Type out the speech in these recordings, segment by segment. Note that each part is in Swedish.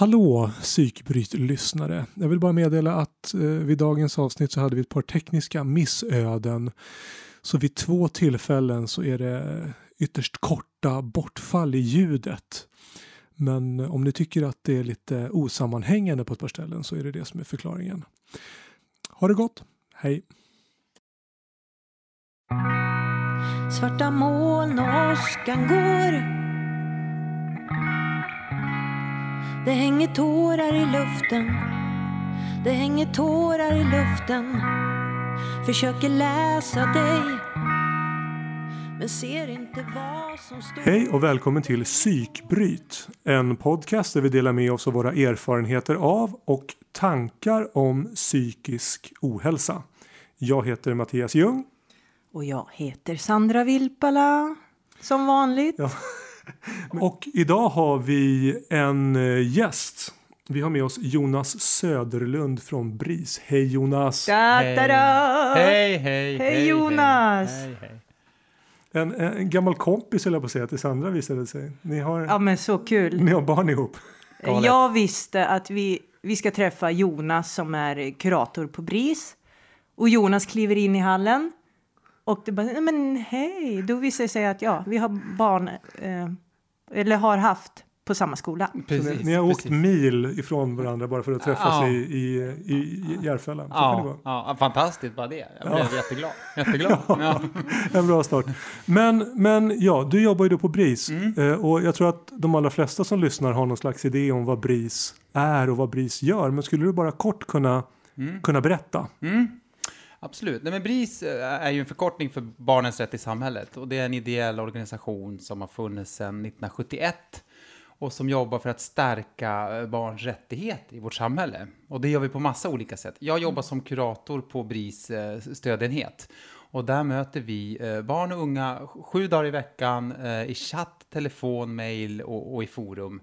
Hallå psykbryt-lyssnare! Jag vill bara meddela att eh, vid dagens avsnitt så hade vi ett par tekniska missöden. Så vid två tillfällen så är det ytterst korta bortfall i ljudet. Men eh, om ni tycker att det är lite osammanhängande på ett par ställen så är det det som är förklaringen. Ha det gott! Hej! Svarta moln och åskan går det hänger tårar i luften Det hänger tårar i luften Försöker läsa dig men ser inte vad som står Hej och välkommen till Psykbryt. En podcast där vi delar med oss av våra erfarenheter av och tankar om psykisk ohälsa. Jag heter Mattias Ljung. Och jag heter Sandra Vilpala. Som vanligt. Ja. Och idag har vi en eh, gäst. Vi har med oss Jonas Söderlund från BRIS. Hej Jonas! Da, da, da. Hej, hej, Hej, Jonas. Hej, hej. En, en gammal kompis höll jag på att säga till Sandra visade det sig. Ni har, Ja men så kul. ni har barn ihop. Galet. Jag visste att vi, vi ska träffa Jonas som är kurator på BRIS. Och Jonas kliver in i hallen. Och det bara, "Nej, men hej, då visar det sig att ja, vi har barn, eh, eller har haft på samma skola. Precis, ni, ni har åkt precis. mil ifrån varandra bara för att träffas Ja. i, i, i, i Järfälla. Så kan det gå. Ja, ja, fantastiskt bara det. Jag blev Ja. jätteglad. Jätteglad. Ja. En bra start. Men, men ja, du jobbar ju då på BRIS. Mm. Eh, och jag tror att de allra flesta som lyssnar har någon slags idé om vad BRIS är och vad BRIS gör. Men skulle du bara kort kunna, kunna berätta? Mm. Absolut. Nej, men BRIS eh, är ju en förkortning för Barnens rätt i samhället. Och det är en ideell organisation som har funnits sedan 1971 och som jobbar för att stärka eh, barns rättigheter i vårt samhälle. Och det gör vi på massa olika sätt. Jag jobbar som kurator på BRIS eh, stödenhet. Och där möter vi barn och unga sju dagar i veckan i chatt, telefon, mail och, och i forum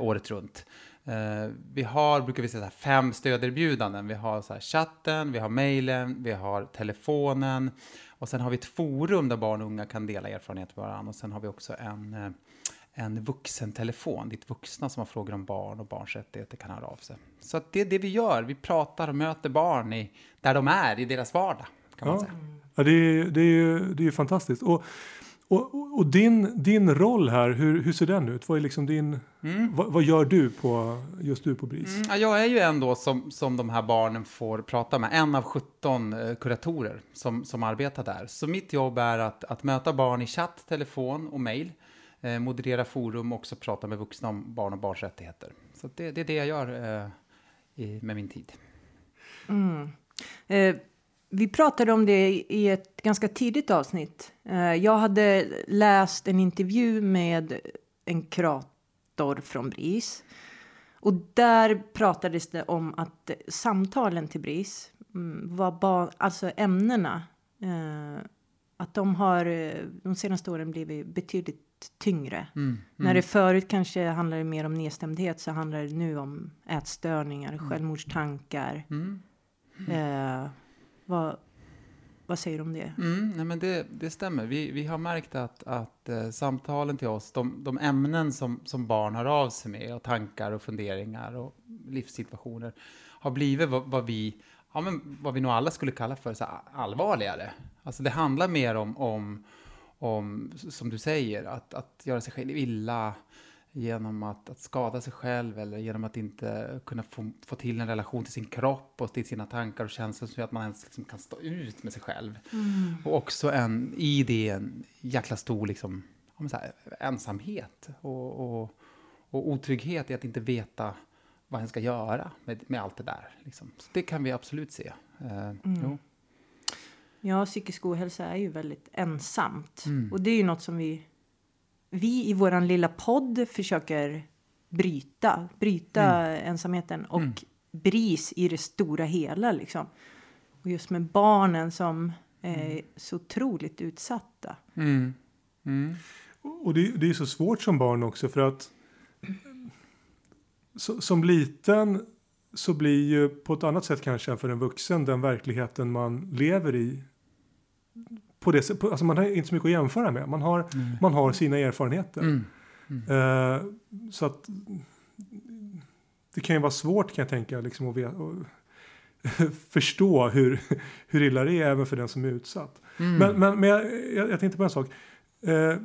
året runt. Eh, vi har, brukar vi säga, fem stöderbjudanden. Vi har så chatten, vi har mailen, vi har telefonen och sen har vi ett forum där barn och unga kan dela erfarenheter med varandra. Och sen har vi också en, eh, en vuxentelefon dit vuxna som har frågor om barn och barns rättigheter kan höra av sig. Så det är det vi gör. Vi pratar och möter barn i, där de är, i deras vardag. Kan man Ja. säga. Ja, det, är, det, är det är fantastiskt. Och, och, och din, din roll här, hur, hur ser den ut? Vad, är liksom din, vad, vad gör du på, just du på BRIS? Mm, ja, jag är ju ändå som, som de här barnen får prata med, en av 17 eh, kuratorer som, som arbetar där. Så mitt jobb är att, att möta barn i chatt, telefon och mail, eh, moderera forum och också prata med vuxna om barn och barns rättigheter. Så det, det är det jag gör eh, i, med min tid. Eh, vi pratade om det i- ett ganska tidigt avsnitt. Eh, jag hade läst en intervju med en kurator från BRIS. Och där pratades det om att samtalen till BRIS mm, var bara, alltså ämnena, eh, att de har eh, de senaste åren blivit betydligt tyngre. När det förut kanske handlade mer om nedstämdhet så handlar det nu om ätstörningar, självmordstankar. Eh, vad, vad säger du om det? Mm, nej men det, det stämmer. Vi, vi har märkt att, att eh, samtalen till oss, de, de ämnen som, som barn hör av sig med och tankar och funderingar och livssituationer har blivit vad, vad, vi, ja, men vad vi nog alla skulle kalla för så allvarligare. Alltså det handlar mer om, om, om som du säger, att, att göra sig själv illa genom att, att skada sig själv eller genom att inte kunna få, få till en relation till sin kropp och till sina tankar och känslor som gör att man ens liksom kan stå ut med sig själv. Och också en, i det en jäkla stor liksom, så här, ensamhet och, och, och otrygghet i att inte veta vad en ska göra med, med allt det där. Liksom. Så det kan vi absolut se. Eh, jo. Ja, psykisk ohälsa är ju väldigt ensamt. Mm. Och det är ju något som vi, vi i våran lilla podd försöker bryta. Bryta Mm. ensamheten och BRIS i det stora hela liksom. Och just med barnen som är så otroligt utsatta. Mm. Mm. Och det, det är så svårt som barn också för att så, som liten så blir ju på ett annat sätt kanske än för en vuxen den verkligheten man lever i. På det, på, alltså man har inte så mycket att jämföra med. Man har, man har sina erfarenheter. Mm. Eh, så att det kan ju vara svårt kan jag tänka liksom, att, veta, att förstå hur, hur illa det är även för den som är utsatt. Mm. Men, men, men jag, jag, jag tänkte på en sak. Eh,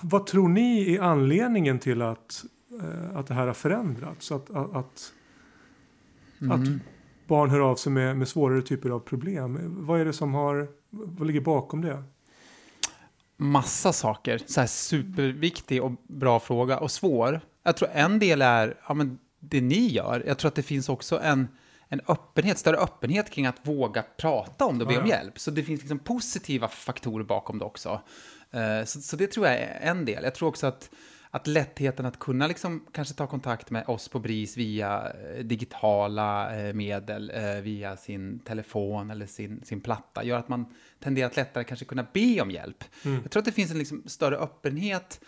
vad tror ni är anledningen till att, eh, att det här har förändrats? Att, att, att, Mm. att barn hör av sig med, med svårare typer av problem. Vad är det som har, vad ligger bakom det? Massa saker. Så här superviktig och bra fråga och svår. Jag tror en del är ja, men det ni gör. Jag tror att det finns också en, en öppenhet, större öppenhet kring att våga prata om det och be om hjälp. Så det finns liksom positiva faktorer bakom det också. Eh, Så, så det tror jag är en del. Jag tror också att, att lättheten att kunna liksom kanske ta kontakt med oss på BRIS via eh, digitala eh, medel, eh, via sin telefon eller sin, sin platta, gör att man tenderar att lättare kanske kunna be om hjälp. Jag tror att det finns en liksom större öppenhet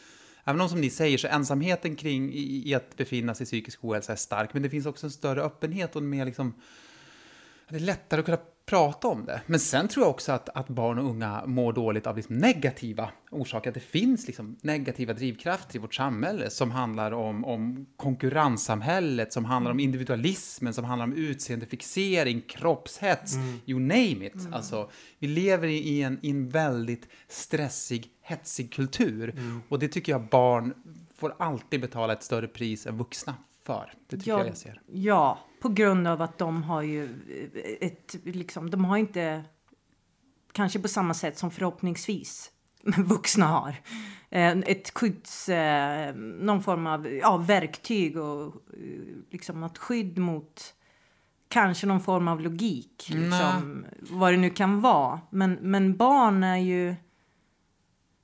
Även om som ni säger så ensamheten kring i, i att befinna sig i psykisk ohälsa är stark, men det finns också en större öppenhet och mer liksom det är lättare att kunna prata om det. Men sen tror jag också att, att barn och unga mår dåligt av liksom negativa orsaker. Att det finns liksom negativa drivkrafter i vårt samhälle som handlar om, om konkurrenssamhället, som handlar om individualismen, som handlar om utseendefixering, kroppshets, you name it. Alltså, vi lever i, en, i en väldigt stressig, hetsig kultur. Och det tycker jag barn får alltid betala ett större pris än vuxna för. Det tycker jag jag ser. Ja, på grund av att de har ju ett, liksom, de har inte, kanske på samma sätt som förhoppningsvis vuxna har, eh, ett skydds, eh, någon form av ja, verktyg och eh, liksom något skydd mot kanske någon form av logik, liksom, vad det nu kan vara. Men, men barn är ju,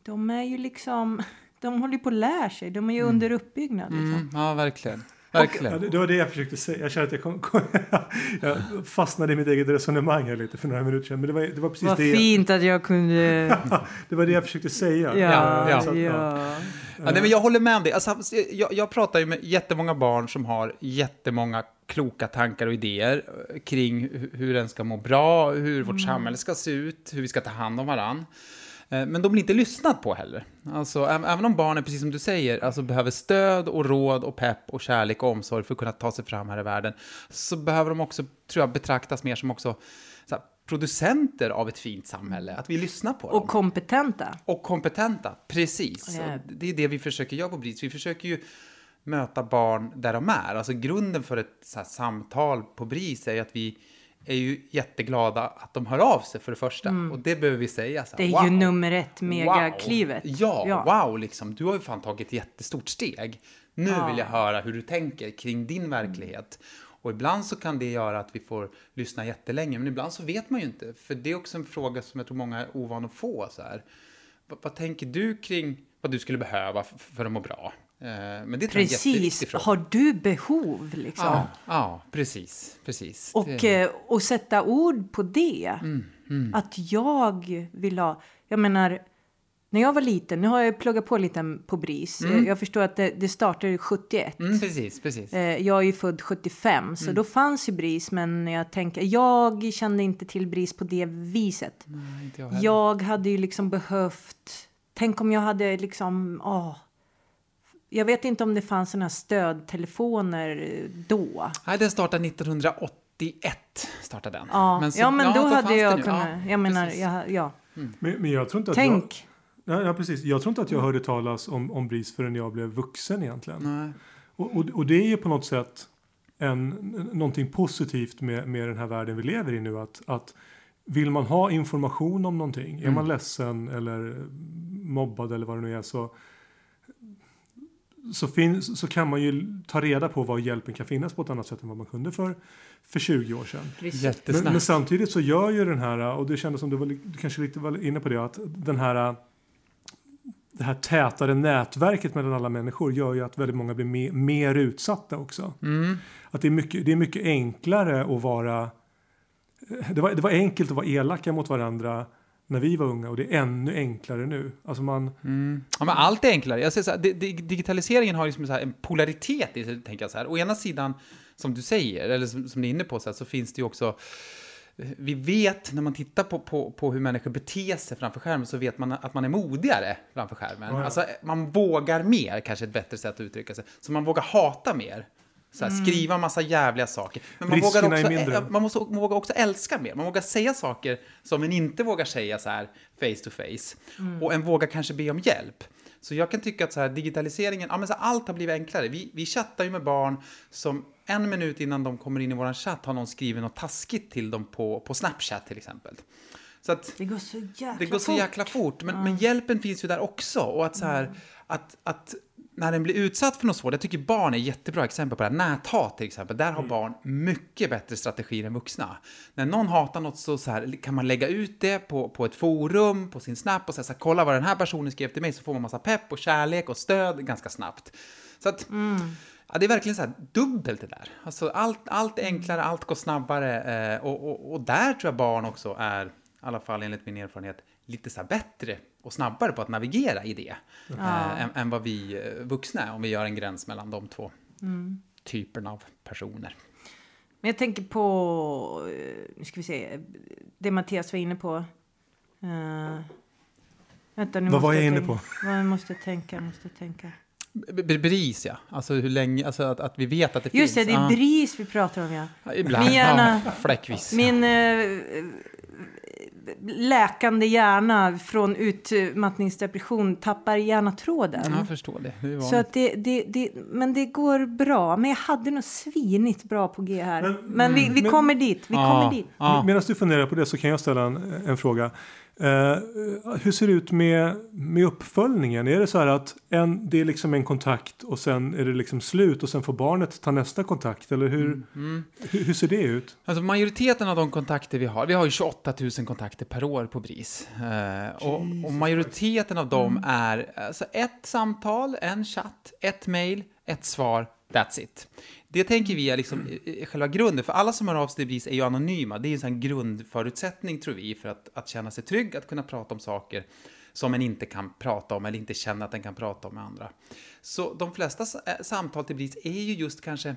de är ju liksom, de håller på att lära sig, de är ju under uppbyggnad. Liksom. Mm, ja, verkligen. Verkligen. det, det var det jag försökte säga. Jag kände att jag, kom, kom, jag fastnade i mitt eget resonemang här lite för några minuter sedan. Men det var, det var precis Vad det, fint att jag kunde... det var det jag försökte säga. Ja, ja. Så ja. Ja, nej, men jag håller med om det. Alltså, jag, jag pratar ju med jättemånga barn som har jättemånga kloka tankar och idéer eh, kring hu- hur den ska må bra, hur vårt samhälle ska se ut, hur vi ska ta hand om varann. Eh, Men de blir inte lyssnat på heller. Alltså, även om barnen, precis som du säger, alltså behöver stöd och råd och pepp och kärlek och omsorg för att kunna ta sig fram här i världen, så behöver de också, tror jag, betraktas mer som också så här, producenter av ett fint samhälle. Att vi lyssnar på dem. Och kompetenta. Och kompetenta, precis. Ja. Och Det är det vi försöker göra på BRIS. Vi försöker ju möta barn där de är. Alltså grunden för ett här samtal på BRIS är ju att vi är ju jätteglada att de hör av sig för det första. Och det behöver vi säga. Så här, Mm. Det är ju wow. nummer ett, megaklivet. Wow. Ja, Ja. wow liksom. Du har ju fan tagit ett jättestort steg. Nu Ja. vill jag höra hur du tänker kring din verklighet. Och ibland så kan det göra att vi får lyssna jättelänge, men ibland så vet man ju inte. För det är också en fråga som jag tror många är ovana att få. Så här. Vad, vad tänker du kring vad du skulle behöva för att må bra? Eh, men det Precis. Har du behov liksom? Ja, ja, precis. precis. Och, Det- eh, och sätta ord på det. Mm, Att jag vill ha... Jag menar, när jag var liten, nu har jag pluggat på lite på BRIS. Eh, Jag förstår att det, det startade 71. mm, precis, precis. Eh, Jag är ju född 75, så då fanns ju BRIS. Men jag tänker, jag kände inte till BRIS på det viset. Nej, jag. Jag hade ju liksom behövt... Tänk om jag hade liksom... åh. Jag vet inte om det fanns såna här stödtelefoner eh, då. Nej, den startade 1981. Startade den. Ja, så- ja men då, fanns hade jag kunnat... Ja, jag menar, jag, ja. Men, men jag tror inte att Tänk. jag... Ja, ja, precis. Jag tror inte att jag hörde talas om, om BRIS förrän jag blev vuxen egentligen. Nej. Och, och, och det är ju på något sätt en, någonting positivt med, med den här världen vi lever i nu. Att, att vill man ha information om någonting, är man ledsen eller mobbad eller vad det nu är så, så, finns, så kan man ju ta reda på var hjälpen kan finnas på ett annat sätt än vad man kunde för, för 20 år sedan. Men, men samtidigt så gör ju den här, och det kändes som du, var, du kanske lite var inne på det, att den här det här tätare nätverket mellan alla människor gör ju att väldigt många blir mer, mer utsatta också. Mm. Att det är, mycket, det är mycket enklare att vara... Det var, det var enkelt att vara elaka mot varandra när vi var unga och det är ännu enklare nu. Alltså man... Mm. Ja, men allt är enklare. Jag säger så här, di- di- digitaliseringen har liksom så en polaritet i sig, tänker jag så här. Å ena sidan, som du säger, eller som, som ni är inne på, så, här, så finns det ju också vi vet, när man tittar på, på, på hur människor beter sig framför skärmen, så vet man att man är modigare framför skärmen. Ja. Alltså, man vågar mer, kanske ett bättre sätt att uttrycka sig. Så man vågar hata mer. Så här, Skriva massa jävliga saker. Men man, Riskerna vågar är också, mindre. ä- man måste, man vågar också älska mer. Man vågar säga saker som en inte vågar säga så här face to face. Och en vågar kanske be om hjälp. Så jag kan tycka att så här, digitaliseringen, ja, men så här, allt har blivit enklare. Vi, vi chattar ju med barn som en minut innan de kommer in i våran chatt har någon skrivit något taskigt till dem på, på Snapchat till exempel. Så att Det går så jäkla det går så fort. jäkla fort, men, men hjälpen finns ju där också. Och att så här, att, att när den blir utsatt för något svårt, jag tycker barn är jättebra exempel på det här. Näthat till exempel, där har barn mycket bättre strategier än vuxna. När någon hatar något så, så här, kan man lägga ut det på, på ett forum, på sin Snap och säga så här, kolla vad den här personen skrev till mig, så får man massa pepp och kärlek och stöd ganska snabbt. Så att, ja, det är verkligen så här dubbelt det där. Alltså allt, allt är enklare, allt går snabbare eh, och, och, och där tror jag barn också är, i alla fall enligt min erfarenhet, lite så här bättre och snabbare på att navigera i det eh, än, än vad vi eh, vuxna är om vi gör en gräns mellan de två typerna av personer. Men jag tänker på, eh, nu ska vi se, det Mattias var inne på. Uh, vänta, nu Vad var jag inne tänka. Vad jag måste tänka, jag måste tänka. BRIS, ja. Alltså hur länge, alltså att, att vi vet att det Just det, finns. det är Ja. BRIS vi pratar om ja. Ja, ibland. Min hjärna- Ja, fläckvis. Min eh, läkande hjärna från utmattningsdepression tappar gärna tråden. Ja, jag förstår det. det Så att det, det, det, men det går bra. Men jag hade nog svinigt bra på G här. Men, Men- vi, vi men- kommer dit. Vi Ja, kommer dit. ja. Medan du funderar på det så kan jag ställa en, en fråga. Eh, hur ser det ut med, med uppföljningen? Är det så här att en, det är liksom en kontakt och sen är det liksom slut och sen får barnet ta nästa kontakt? Eller hur, Mm. hur, hur ser det ut? Alltså majoriteten av de kontakter vi har, vi har ju 28 000 kontakter per år på BRIS. Eh, och, och majoriteten av dem är alltså ett samtal, en chatt, ett mail, ett svar, that's it. Det tänker vi är liksom själva grunden, för alla som hör av sig till BRIS är ju anonyma. Det är ju en grundförutsättning tror vi för att, att känna sig trygg, att kunna prata om saker som en inte kan prata om eller inte känner att den kan prata om med andra. Så de flesta eh, samtal till BRIS är ju just kanske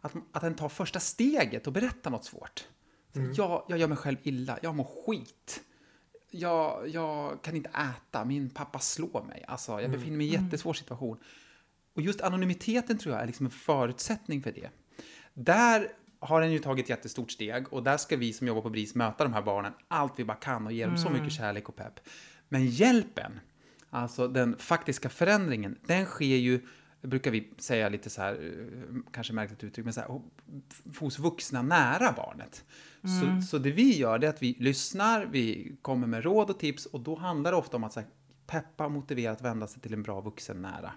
att, att den tar första steget och berättar något svårt. Så jag, jag gör mig själv illa, jag mår skit. Jag, jag kan inte äta, min pappa slår mig. Alltså, jag befinner mig i en jättesvår situation. Och just anonymiteten tror jag är liksom en förutsättning för det. Där har den ju tagit ett jättestort steg och där ska vi som jobbar på BRIS möta de här barnen allt vi bara kan och ge dem så mycket kärlek och pepp. Men hjälpen, alltså den faktiska förändringen, den sker ju, brukar vi säga lite så här, eh, kanske märkligt uttryck, men så här, hos vuxna nära barnet. Så, så det vi gör är att vi lyssnar, vi kommer med råd och tips och då handlar det ofta om att så här, peppa och motivera att vända sig till en bra vuxen nära.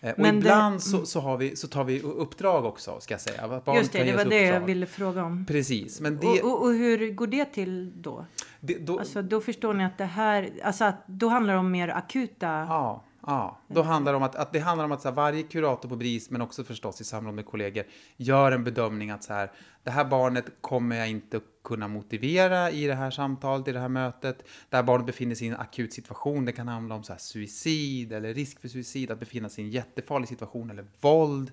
Eh, och Men det- ibland så, så, har vi, så tar vi uppdrag också, ska jag säga. barnet Just det, det var det jag ville fråga om. Precis, men det, Och, och, och hur går det till då? det då, Alltså, då förstår ni att det här, alltså att då handlar det om mer akuta... Ja, ja. Då handlar det om att, att det handlar om att så här, varje kurator på BRIS, men också förstås i samråd med kollegor, gör en bedömning att så här, det här barnet kommer jag inte kunna motivera i det här samtalet, i det här mötet. Det här barnet befinner sig i en akut situation. Det kan handla om så här, suicid eller risk för suicid, att befinna sig i en jättefarlig situation eller våld.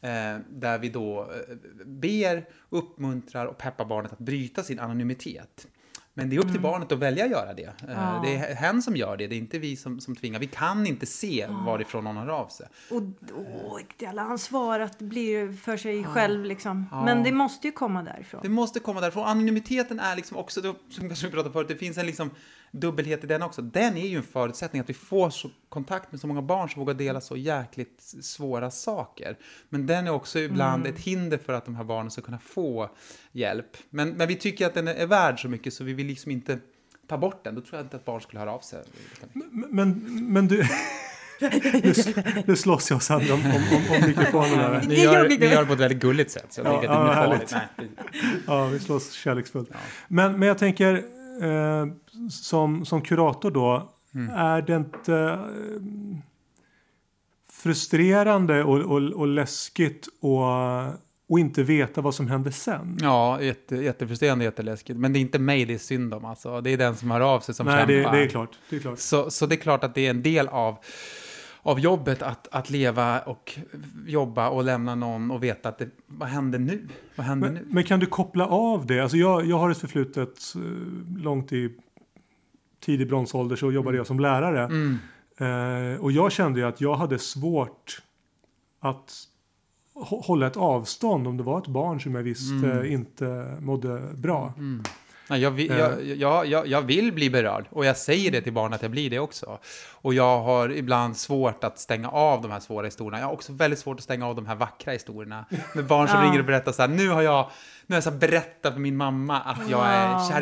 Eh, där vi då eh, ber, uppmuntrar och peppar barnet att bryta sin anonymitet. Men det är upp till barnet att välja att göra det. Eh, Ja. Det är hen som gör det, det är inte vi som, som tvingar. Vi kan inte se varifrån någon hör av sig. Och åh, det alla ansvar att bli för sig själv liksom. Men det måste ju komma därifrån. Det måste komma därifrån. Anonymiteten är liksom också, det- som kanske vi pratade förut, det finns en liksom dubbelhet i den också. Den är ju en förutsättning att vi får så, kontakt med så många barn som vågar dela så jäkligt svåra saker. Men den är också ibland ett hinder för att de här barnen ska kunna få hjälp. Men, men vi tycker att den är, är värd så mycket så vi vill liksom inte ta bort den. Då tror jag inte att barn skulle höra av sig. Men, men du... nu, nu slåss jag och Sandra om, om, om, om mikrofonen här. Det är jobbigt. det på ett väldigt gulligt sätt. Så jag Ja, att det ja, är farligt. Ja, vi slåss kärleksfullt. Men, men jag tänker, eh, som, som kurator då, är det inte eh, frustrerande och, och, och läskigt och, och inte veta vad som händer sen? Ja, jätte, jättefrustrerande, jätteläskigt. Men det är inte mig det är synd om. Alltså. Det är den som hör av sig som Nej, kämpar. det, det är klart. Det är klart. Så, så det är klart att det är en del av, av jobbet att, att leva och jobba och lämna någon och veta att det, vad händer nu? Vad händer Men, nu? men kan du koppla av det? Alltså jag, jag har ett förflutet eh, långt i tidig bronsålder så jobbade jag som lärare. Mm. Eh, och jag kände ju att jag hade svårt att hå- hålla ett avstånd om det var ett barn som jag visste Mm. inte mådde bra. Nej, jag, vill, jag, jag, jag, jag vill bli berörd och jag säger det till barn att jag blir det också. Och jag har ibland svårt att stänga av de här svåra historierna. Jag har också väldigt svårt att stänga av de här vackra historierna. Med barn som Ja. ringer och berättar så här, nu har jag, nu har jag så här berättat för min mamma att jag är kär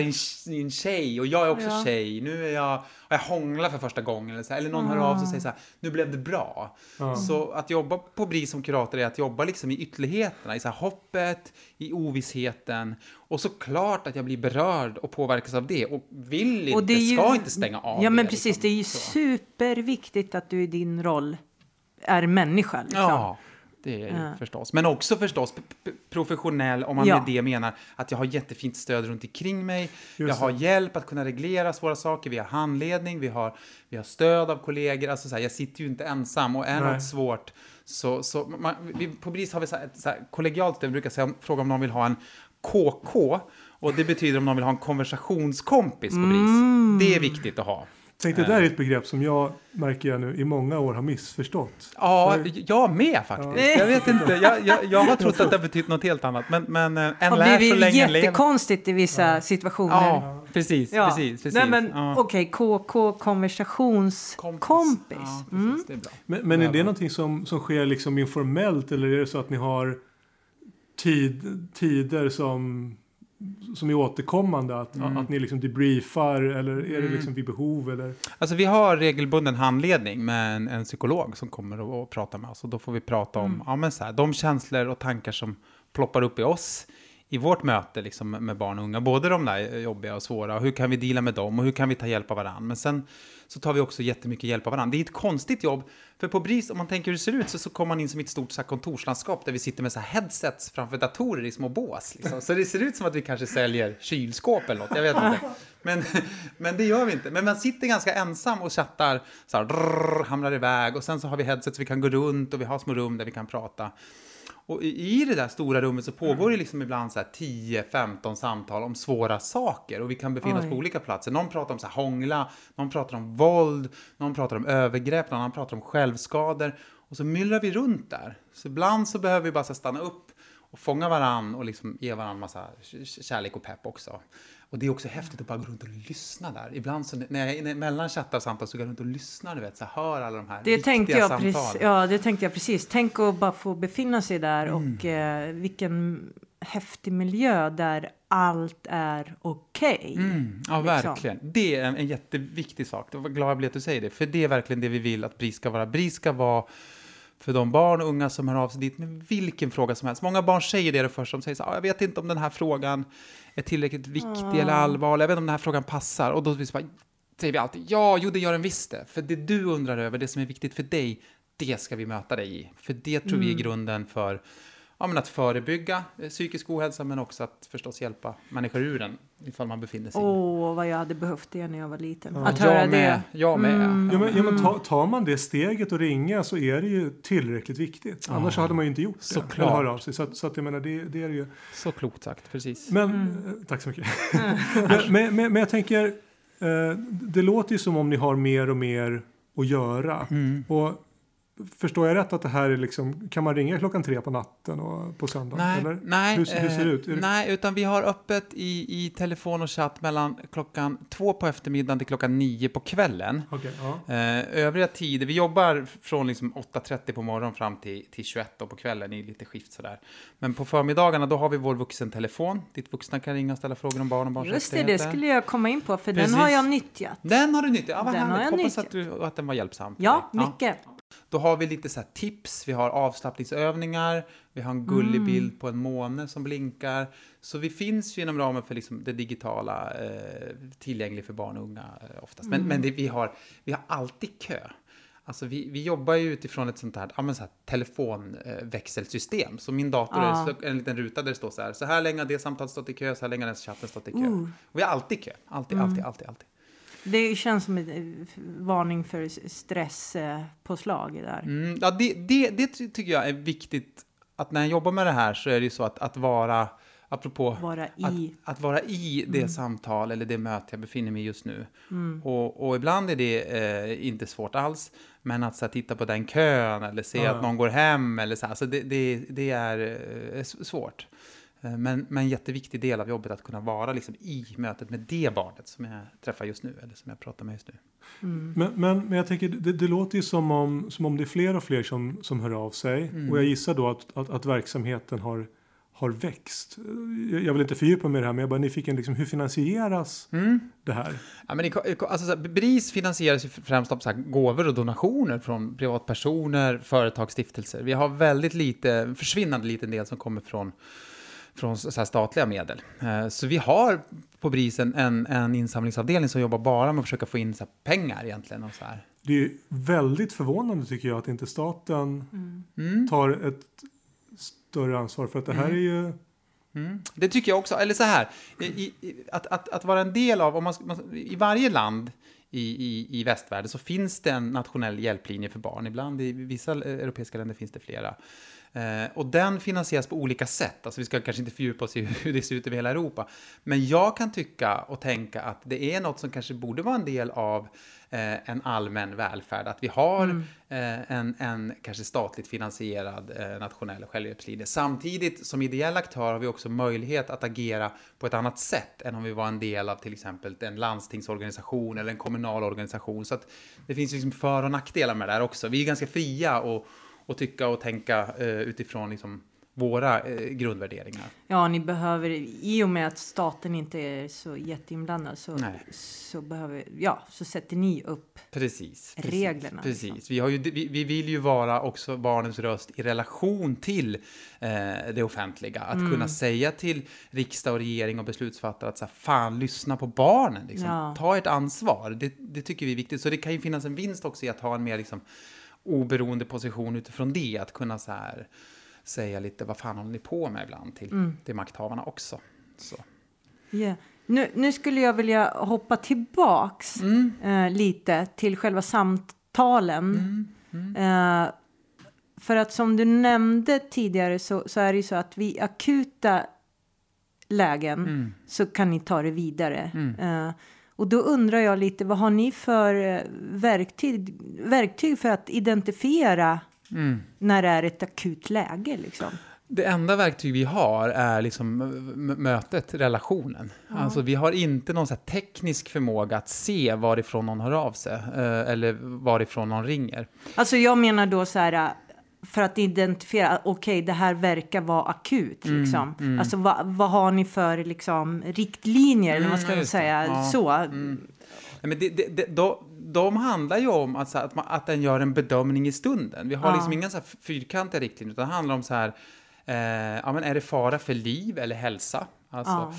i en, tjej och jag är också Ja. tjej. Nu är jag, har jag hånglat för första gången. Eller, så här, eller någon hör av sig och säger så här, nu blev det bra. Ja. Så att jobba på BRIS som kurator är att jobba liksom i ytterligheterna, i så här hoppet, i ovissheten. Och såklart att jag blir berörd och påverkas av det och vill inte, Och det ju- ska inte stänga av Ja, men det, precis. liksom. Det är ju Så. superviktigt att du i din roll är människa. Liksom. Ja, det är Ja. förstås. Men också förstås professionell, om man Ja. med det menar att jag har jättefint stöd runt omkring mig. jag Just har det. hjälp att kunna reglera svåra saker, vi har handledning, vi har, vi har stöd av kollegor. Alltså så här, jag sitter ju inte ensam och är Nej. något svårt så, så man, vi, på BRIS har vi så här, ett så här kollegialt stöd, vi brukar säga, fråga om någon vill ha en KK. Och det betyder om någon vill ha en konversationskompis på BRIS. Mm. Det är viktigt att ha. Tänk det där är ett begrepp som jag märker jag nu i många år har missförstått. Ja, jag med faktiskt. Jag vet inte, jag, jag, jag har trott att det har betytt något helt annat. Men, men eh, en lär så länge jättekonstigt i vissa situationer. Ja, precis, Ja. precis, precis. Nej, men ja. okej, KK, konversationskompis. Ja, precis, Mm. det är bra. Men, men är det Ja. någonting som, som sker liksom informellt eller är det så att ni har tid, tider som, som är återkommande? Att, Mm. att ni liksom debriefar eller är det Mm. liksom vid behov? Eller? Alltså vi har regelbunden handledning med en, en psykolog som kommer och, och pratar med oss. Och då får vi prata om Mm. ja, men så här, de känslor och tankar som ploppar upp i oss i vårt möte liksom, med barn och unga. Både de där jobbiga och svåra. Och hur kan vi dela med dem och hur kan vi ta hjälp av varandra. Men sen så tar vi också jättemycket hjälp av varandra. Det är ett konstigt jobb. För på BRIS, om man tänker hur det ser ut, så, så kommer man in som i ett stort så här, kontorslandskap där vi sitter med så här, headsets framför datorer i små bås. Liksom. Så det ser ut som att vi kanske säljer kylskåp eller något. Jag vet inte. Men, men det gör vi inte. Men man sitter ganska ensam och chattar, så här, drrr, hamrar iväg. Och sen så har vi headsets vi kan gå runt och vi har små rum där vi kan prata. Och i i det där stora rummet så pågår det liksom ibland så här 10-15 samtal om svåra saker och vi kan befinna oss Oj. på olika platser. Någon pratar om så här hångla, någon pratar om våld, någon pratar om övergrepp, någon pratar om självskador. Och så myllrar vi runt där. Så ibland så behöver vi bara stanna upp och fånga varann och liksom ge varann massa kärlek och pepp också. Och det är också häftigt att bara gå runt och lyssna där. Ibland så när jag när, mellan chattar och samtal så går jag runt och lyssnar, du vet, så hör alla de här Det viktiga tänkte, jag samtalen. precis, ja, det tänkte jag precis. Tänk att bara få befinna sig där Mm. och eh, vilken häftig miljö där allt är okej. Mm, ja, liksom. verkligen. Det är en, en jätteviktig sak. Jag var glad jag blev att du säger det. För det är verkligen det vi vill att BRIS ska vara. BRIS ska vara för de barn och unga som hör av sig dit med vilken fråga som helst. Många barn säger det först. De säger så här, "Ah, jag vet inte om den här frågan är tillräckligt viktig eller allvarlig. Jag vet inte om den här frågan passar. Och då vi så bara, säger vi alltid, ja, jo, det gör den visst det. För det du undrar över, det som är viktigt för dig, det ska vi möta dig i. För det tror vi är grunden för ja, men att förebygga eh, psykisk ohälsa, men också att förstås hjälpa människor ur den, ifall man befinner sig Åh, vad jag hade behövt det när jag var liten. Ja. Att höra jag med, det. Jag med. Mm. Ja, men, ja, men ta, tar man det steget och ringa så är det ju tillräckligt viktigt. Annars hade man ju inte gjort det. Såklart. Så, att- så att jag menar, det, det är det ju. Så klokt sagt, precis. Men, Mm. eh, tack så mycket. men, men, men, men jag tänker, eh, det låter ju som om ni har mer och mer att göra. Mm. Och förstår jag rätt att det här är liksom, kan man ringa klockan tre på natten och på söndag? Nej, eller? nej, Hur- hur ser det ut? Är det- nej, utan vi har öppet i, i telefon och chatt mellan klockan två på eftermiddagen till klockan nio på kvällen. Okej, ja. Eh, övriga tider, vi jobbar från liksom 8.30 på morgonen fram till, till 21 då på kvällen i lite skift sådär. Men på förmiddagarna då har vi vår vuxentelefon, dit vuxna kan ringa och ställa frågor om barn och barns Just det, det skulle jag komma in på, för Precis. den har jag nyttjat. Den har du nyttjat, ja vad Den har härligt. jag Hoppas nyttjat. att, du, att den var hjälpsam. Ja, mycket. Då har vi lite så tips, vi har avslappningsövningar, vi har en gullig Mm. bild på en måne som blinkar. Så vi finns ju inom ramen för liksom det digitala eh, tillgängligt för barn och unga eh, oftast. Men, Mm. men det, vi, har, vi har alltid kö. Alltså vi, vi jobbar ju utifrån ett sånt här, ja, men så här telefonväxelsystem. Så min dator Ja. är en liten ruta där det står så här, så här länge har det samtalet stått i kö, så här länge har den chatten stått i kö. Och vi har alltid kö, alltid, Mm. alltid, alltid, alltid. Det känns som en eh, varning för stresspåslag där. Mm, ja, det, det, det ty- tycker jag är viktigt. Att när jag jobbar med det här så är det ju så att, att vara, apropå Vara att, i. att vara i det Mm. samtal eller det möte jag befinner mig i just nu. Mm. Och, och ibland är det eh, inte svårt alls. Men att så här, titta på den kön eller se att någon går hem eller så här, alltså det, det, det är eh, svårt. Eh, Men, men en jätteviktig del av jobbet att kunna vara liksom i mötet med det barnet som jag träffar just nu eller som jag pratar med just nu. Men, men, men jag tänker, det, det låter ju som om, som om det är fler och fler som, som hör av sig. Och jag gissar då att, att, att verksamheten har, har växt. Jag, jag vill inte fördjupa mig i det här, men jag är bara nyfiken, liksom, hur finansieras det här? Ja, men i- alltså, så här, BRIS finansieras ju främst av så här, gåvor och donationer från privatpersoner, företag, stiftelser. Vi har väldigt lite, försvinnande liten del som kommer från, från så statliga medel. Eh, Så vi har på BRIS en, en, insamlingsavdelning som jobbar bara med att försöka få in så pengar egentligen. Och så här. Det är väldigt förvånande tycker jag att inte staten Mm. tar ett större ansvar för att det här är ju Mm. Det tycker jag också. Eller så här, i, i, att, att, att vara en del av, om man, man, i varje land i, i, i västvärlden så finns det en nationell hjälplinje för barn. Ibland i vissa europeiska länder finns det flera. Eh, och den finansieras på olika sätt. Alltså vi ska kanske inte fördjupa oss i hur det ser ut över hela Europa. Men jag kan tycka och tänka att det är något som kanske borde vara en del av eh, en allmän välfärd. Att vi har eh, en, en kanske statligt finansierad nationell självhjälpslinje. Samtidigt som ideell aktör har vi också möjlighet att agera på ett annat sätt än om vi var en del av till exempel en landstingsorganisation eller en kommunal organisation. Så att det finns liksom för och nackdelar med det här också. Vi är ganska fria och, och tycka och tänka eh, utifrån liksom våra eh, grundvärderingar. Ja, ni behöver, i och med att staten inte är så jätteinblandad så, Nej. så, behöver, ja, så sätter ni upp Precis. reglerna. Precis. liksom. Vi, har ju, vi, vi vill ju vara också barnens röst i relation till eh, det offentliga. Att Mm. kunna säga till riksdag och regering och beslutsfattare att så här, fan, lyssna på barnen. Liksom. Ja. Ta ett ansvar. Det, det tycker vi är viktigt. Så det kan ju finnas en vinst också i att ha en mer liksom, oberoende position utifrån det. Att kunna så här, säga lite, vad fan håller ni på med ibland till, Mm. till makthavarna också. Så. Ja. Nu, nu skulle jag vilja hoppa tillbaks Mm. eh, lite till själva samtalen. Mm. Eh, för att som du nämnde tidigare så, så är det ju så att vid akuta lägen Mm. så kan ni ta det vidare. Mm. Eh, och då undrar jag lite, vad har ni för eh, verktyg, verktyg för att identifiera Mm. när det är ett akut läge? Liksom? Det enda verktyg vi har är liksom mötet, relationen. Alltså vi har inte någon så teknisk förmåga att se varifrån någon hör av sig eh, eller varifrån någon ringer. Alltså jag menar då så här, för att identifiera, okej det här verkar vara akut Mm, liksom. Alltså vad, vad har ni för liksom riktlinjer, eller vad ska Mm, man det. säga, Ja, så. Nej, men det, det, det, de, de handlar ju om att, så här, att, man, att den gör en bedömning i stunden. Vi har Ja. liksom inga så här fyrkantiga riktlinjer, utan det handlar om så här, eh, ja, men är det fara för liv eller hälsa? Alltså, Ja.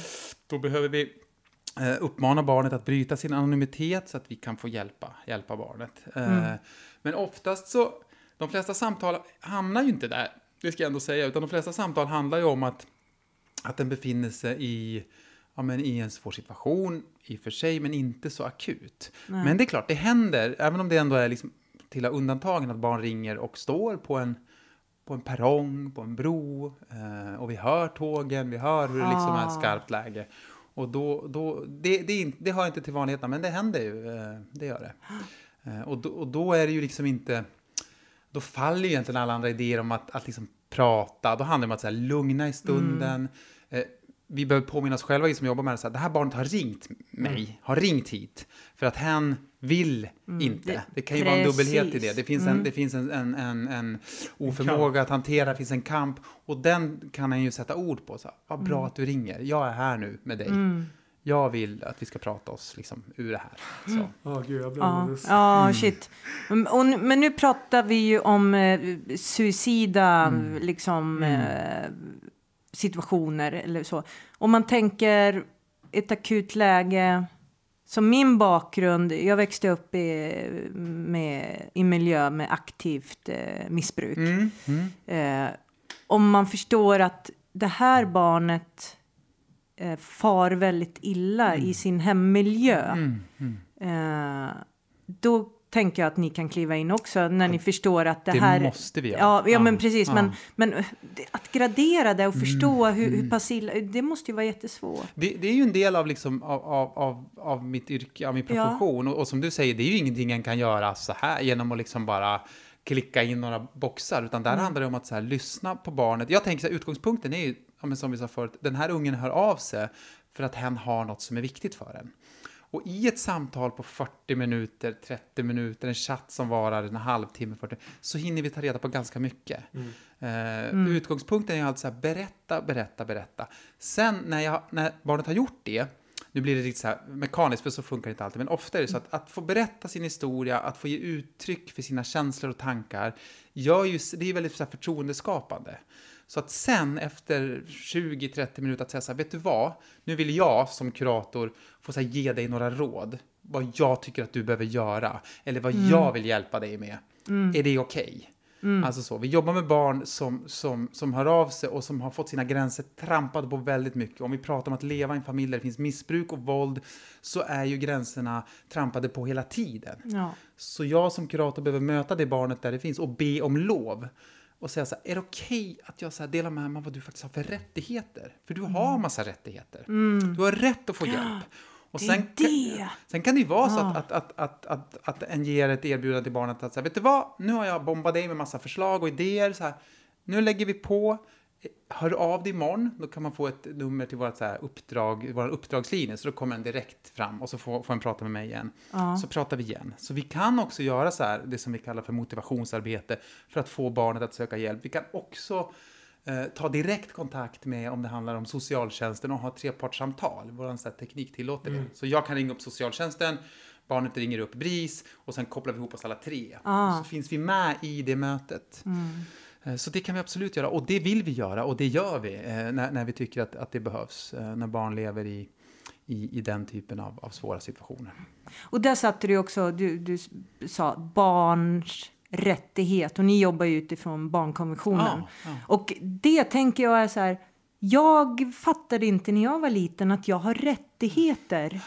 Då behöver vi eh, uppmana barnet att bryta sin anonymitet så att vi kan få hjälpa, hjälpa barnet. Eh, Men oftast så, de flesta samtal hamnar ju inte där, det ska jag ändå säga, utan de flesta samtal handlar ju om att, att den befinner sig i, ja, men i en svår situation i och för sig, men inte så akut. Men det är klart, det händer, även om det ändå är liksom till undantagen att barn ringer och står på en på en perrong, på en bro, eh, och vi hör tågen, vi hör hur det liksom är Ah. skarpt läge. Och då, då det, det, det hör inte till vanligheterna, men det händer ju, eh, det gör det. Eh, och, då, och då är det ju liksom inte, då faller ju egentligen alla andra idéer om att, att liksom prata, då handlar det om att så här, lugna i stunden. Eh, vi behöver påminna oss själva, vi som jobbar med det, så här, det här barnet har ringt mig, har ringt hit, för att hen vill inte. Det, det- kan ju vara en dubbelhet i precis. det. Det finns, en, det finns en, en, en, en oförmåga att hantera, det finns en kamp, och den kan han ju sätta ord på. Så här, vad bra att du ringer, jag är här nu med dig. Jag vill att vi ska prata oss liksom, ur det här. Så. Ja, gud, jag blir Ja, alldeles... ja shit. Mm, Och, nu- men nu pratar vi ju om eh, suicida Mm. liksom, eh, situationer eller så. Om man tänker ett akut läge, som min bakgrund, jag växte upp i, med, i miljö med aktivt eh, missbruk. Mm, mm, Eh, om man förstår att det här barnet eh, far väldigt illa i sin hemmiljö. mm, mm. Eh, då tänker jag att ni kan kliva in också när ni förstår att det, Det här... måste vi göra. Ja, ja, men Ja, precis. ja. Men, men eh, det- att gradera det och förstå Mm, hur, hur pass illa... Det måste ju vara jättesvårt. Det, det är ju en del av, liksom, av, av, av, mitt yrke, av min Ja. profession. Och, och som du säger, det är ju ingenting en kan göra så här genom att liksom bara klicka in några boxar, utan där handlar det om att så här, lyssna på barnet. Jag tänker så här, utgångspunkten är ju, ja, men som vi sa förut, den här ungen hör av sig för att hen har något som är viktigt för en. Och i ett samtal på 40 minuter, 30 minuter, en chatt som varar en halvtimme, 40, så hinner vi ta reda på ganska mycket. Eh, Utgångspunkten är alltså så här, berätta, berätta, berätta. Sen när, jag, när barnet har gjort det, nu blir det riktigt så här mekaniskt, för så funkar det inte alltid, men ofta är det så att, att få berätta sin historia, att få ge uttryck för sina känslor och tankar, gör ju, det är väldigt så här förtroendeskapande. Så att sen efter 20-30 minuter att säga så här, vet du vad, nu vill jag som kurator få så här, ge dig några råd, vad jag tycker att du behöver göra, eller vad jag vill hjälpa dig med. Är det okej? Alltså så, vi jobbar med barn som, som, som hör av sig och som har fått sina gränser trampade på väldigt mycket. Om vi pratar om att leva i en familj där det finns missbruk och våld så är ju gränserna trampade på hela tiden. Ja. Så jag som kurator behöver möta det barnet där det finns och be om lov. Och säga så här, är det okej att jag så delar med mig av vad du faktiskt har för rättigheter? För du har massa rättigheter. Du har rätt att få hjälp. Och Det kan- det. Sen kan det ju vara så att, att, att, att, att, att en ger ett erbjudande till barnet att säga, vet du vad, nu har jag bombat dig med massa förslag och idéer, så här, nu lägger vi på, hör av dig imorgon, då kan man få ett nummer till vårt så här uppdrag, vår uppdragslinje, så då kommer den direkt fram och så får, får en prata med mig igen. Ja. Så pratar vi igen. Så vi kan också göra så här, det som vi kallar för motivationsarbete, för att få barnet att söka hjälp. Vi kan också eh, ta direkt kontakt med om det handlar om socialtjänsten och ha trepartssamtal. Vår teknik tillåter det. Så jag kan ringa upp socialtjänsten, barnet ringer upp BRIS och sen kopplar vi ihop oss alla tre. Ah. Så finns vi med i det mötet. Eh, Så det kan vi absolut göra och det vill vi göra och det gör vi eh, när, när vi tycker att, att det behövs. Eh, när barn lever i, i, i den typen av, av svåra situationer. Och där satte du också, du, du sa barns rättighet och ni jobbar ju utifrån barnkonventionen. Ja, ja. Och det tänker jag är så här, jag fattade inte när jag var liten att jag har rättigheter.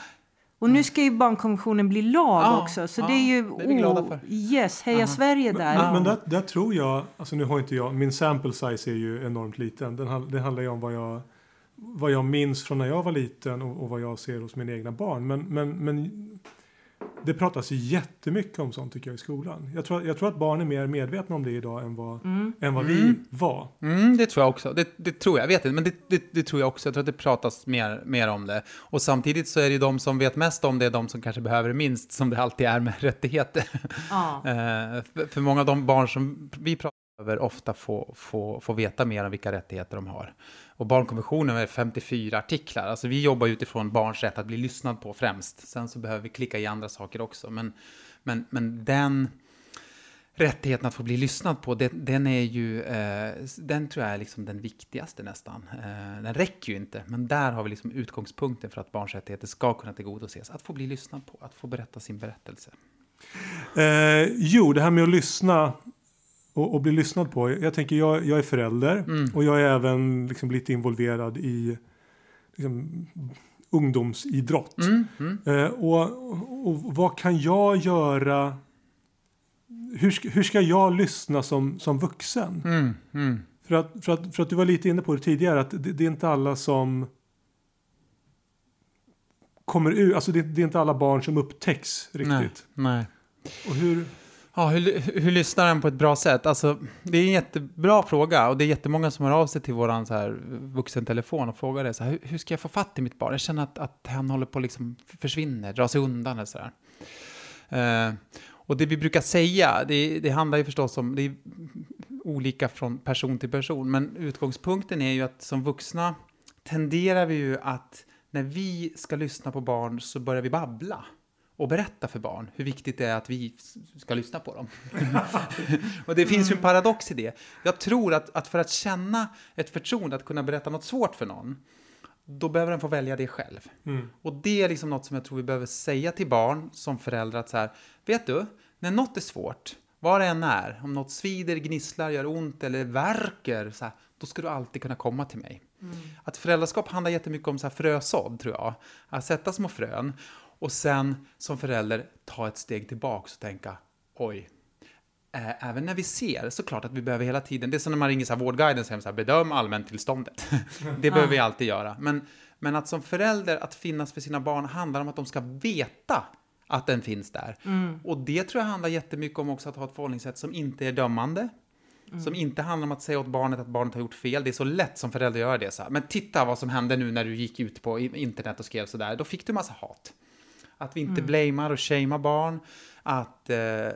Och nu ska ju barnkonventionen bli lag Ja, också, så ja, det är ju... det är vi glada för. Yes, heja Sverige där. Men, men där, där tror jag, alltså nu har inte jag, min sample size är ju enormt liten. Den, det handlar ju om vad jag, vad jag minns från när jag var liten och, och vad jag ser hos mina egna barn. Men, men, men det pratas ju jättemycket om sånt tycker jag i skolan. Jag tror, jag tror att barn är mer medvetna om det idag än vad, än vad vi var. Mm, det tror jag också. Det, det tror jag, jag vet inte, men det, det, det tror jag också. Jag tror att det pratas mer, mer om det. Och samtidigt så är det ju de som vet mest om det, de som kanske behöver det minst, som det alltid är med rättigheter. Ja. Eh, för, för många av de barn som vi pratar över ofta få, få, få veta mer om vilka rättigheter de har. Och barnkonventionen är 54 artiklar. Alltså vi jobbar utifrån barns rätt att bli lyssnad på främst. Sen så behöver vi klicka i andra saker också. Men, men, men den rättigheten att få bli lyssnad på, den, den är ju, eh, den tror jag är liksom den viktigaste nästan. Eh, den räcker ju inte, men där har vi liksom utgångspunkten för att barns rättigheter ska kunna tillgodoses. Att få bli lyssnad på, att få berätta sin berättelse. Eh, jo, det här med att lyssna och, och bli lyssnad på. Jag tänker, jag, jag är förälder och jag är även liksom lite involverad i liksom, ungdomsidrott. Mm, mm. Eh, och, och vad kan jag göra? Hur ska, hur ska jag lyssna som, som vuxen? Mm, mm. För, att, för, att, för att du var lite inne på det tidigare, att det, det är inte alla som kommer ut, alltså det, det är inte alla barn som upptäcks riktigt. Nej, nej. Och hur, Ja, hur, hur lyssnar den på ett bra sätt? Alltså, det är en jättebra fråga och det är jättemånga som hör av sig till våran så här vuxentelefon och frågar det. Så här, hur, hur ska jag få fatt i mitt barn? Jag känner att, att han håller på att liksom försvinner, dra sig undan eller sådär. Eh, och det vi brukar säga, det, det handlar ju förstås om, det är olika från person till person, men utgångspunkten är ju att som vuxna tenderar vi ju att när vi ska lyssna på barn så börjar vi babbla och berätta för barn hur viktigt det är att vi ska lyssna på dem. och det finns ju en paradox i det. Jag tror att, att för att känna ett förtroende, att kunna berätta något svårt för någon, då behöver den få välja det själv. mm, Och det är liksom något som jag tror vi behöver säga till barn som föräldrar att så här, vet du, när något är svårt, vad det än är, om något svider, gnisslar, gör ont eller värker, så här, då ska du alltid kunna komma till mig. Att föräldraskap handlar jättemycket om så här frösådd, tror jag. Att sätta små frön. Och sen som förälder ta ett steg tillbaka och tänka, oj, även när vi ser, såklart att vi behöver hela tiden, det är som när man ringer så här, Vårdguiden och säger så här, bedöm allmäntillståndet. det behöver vi alltid göra. Men, men att som förälder, att finnas för sina barn handlar om att de ska veta att den finns där. Och det tror jag handlar jättemycket om också att ha ett förhållningssätt som inte är dömande. Som inte handlar om att säga åt barnet att barnet har gjort fel. Det är så lätt som förälder att göra det. Så här. Men titta vad som hände nu när du gick ut på internet och skrev sådär. Då fick du massa hat. Att vi inte blamear och shamear barn. Att eh,